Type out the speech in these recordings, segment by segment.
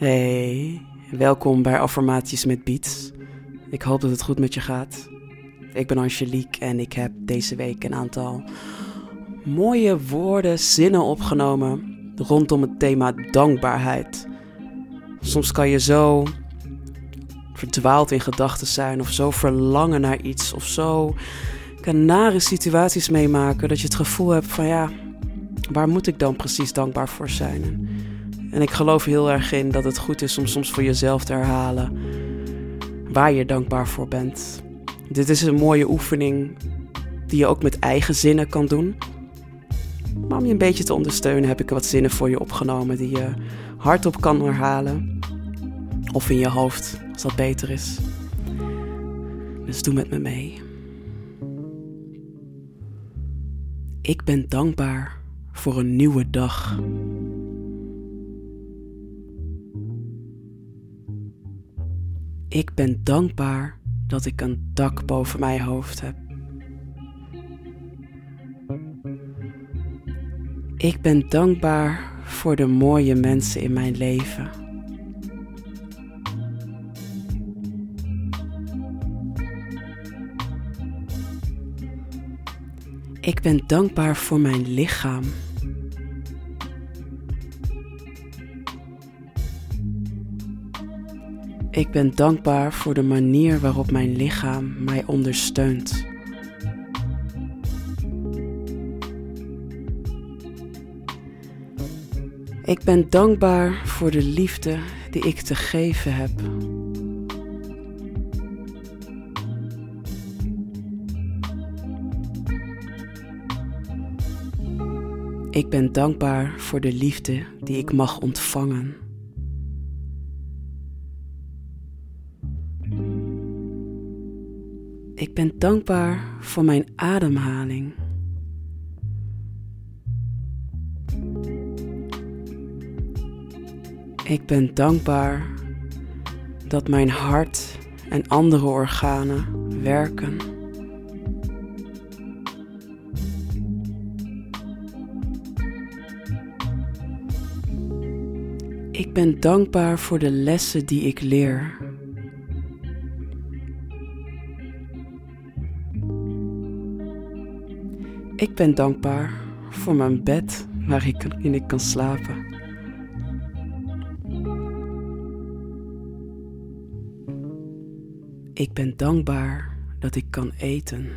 Hey, welkom bij Affirmaties met Beats. Ik hoop dat het goed met je gaat. Ik ben Angelique en ik heb deze week een aantal mooie woorden, zinnen opgenomen rondom het thema dankbaarheid. Soms kan je zo verdwaald in gedachten zijn of zo verlangen naar iets of zo kan nare situaties meemaken dat je het gevoel hebt van ja, waar moet ik dan precies dankbaar voor zijn? En ik geloof heel erg in dat het goed is om soms voor jezelf te herhalen waar je dankbaar voor bent. Dit is een mooie oefening die je ook met eigen zinnen kan doen. Maar om je een beetje te ondersteunen heb ik wat zinnen voor je opgenomen die je hardop kan herhalen. Of in je hoofd, als dat beter is. Dus doe met me mee. Ik ben dankbaar voor een nieuwe dag. Ik ben dankbaar dat ik een dak boven mijn hoofd heb. Ik ben dankbaar voor de mooie mensen in mijn leven. Ik ben dankbaar voor mijn lichaam. Ik ben dankbaar voor de manier waarop mijn lichaam mij ondersteunt. Ik ben dankbaar voor de liefde die ik te geven heb. Ik ben dankbaar voor de liefde die ik mag ontvangen. Ik ben dankbaar voor mijn ademhaling. Ik ben dankbaar dat mijn hart en andere organen werken. Ik ben dankbaar voor de lessen die ik leer. Ik ben dankbaar voor mijn bed waar ik in ik kan slapen. Ik ben dankbaar dat ik kan eten.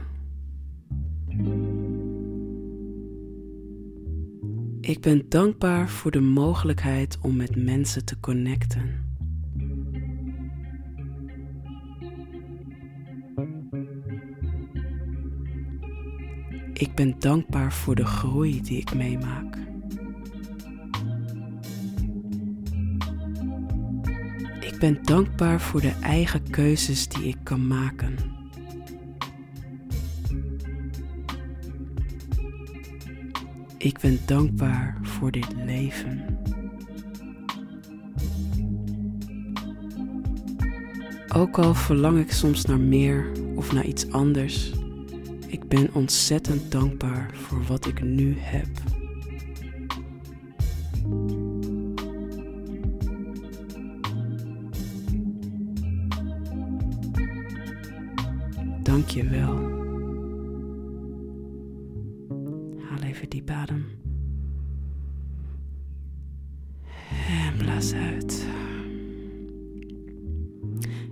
Ik ben dankbaar voor de mogelijkheid om met mensen te connecten. Ik ben dankbaar voor de groei die ik meemaak. Ik ben dankbaar voor de eigen keuzes die ik kan maken. Ik ben dankbaar voor dit leven. Ook al verlang ik soms naar meer of naar iets anders, ben ontzettend dankbaar voor wat ik nu heb. Dank je wel. Haal even diep adem. En blaas uit.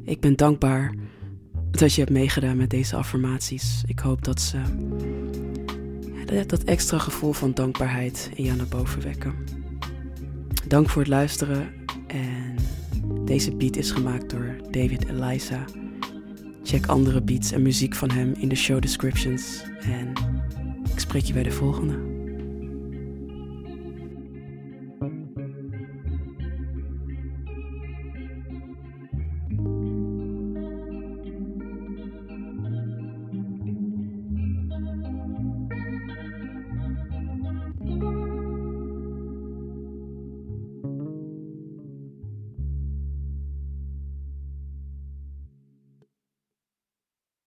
Ik ben dankbaar dat je hebt meegedaan met deze affirmaties. Ik hoop dat ze dat extra gevoel van dankbaarheid in jou naar boven wekken. Dank voor het luisteren en deze beat is gemaakt door David Eliza. Check andere beats en muziek van hem in de show descriptions en ik spreek je bij de volgende.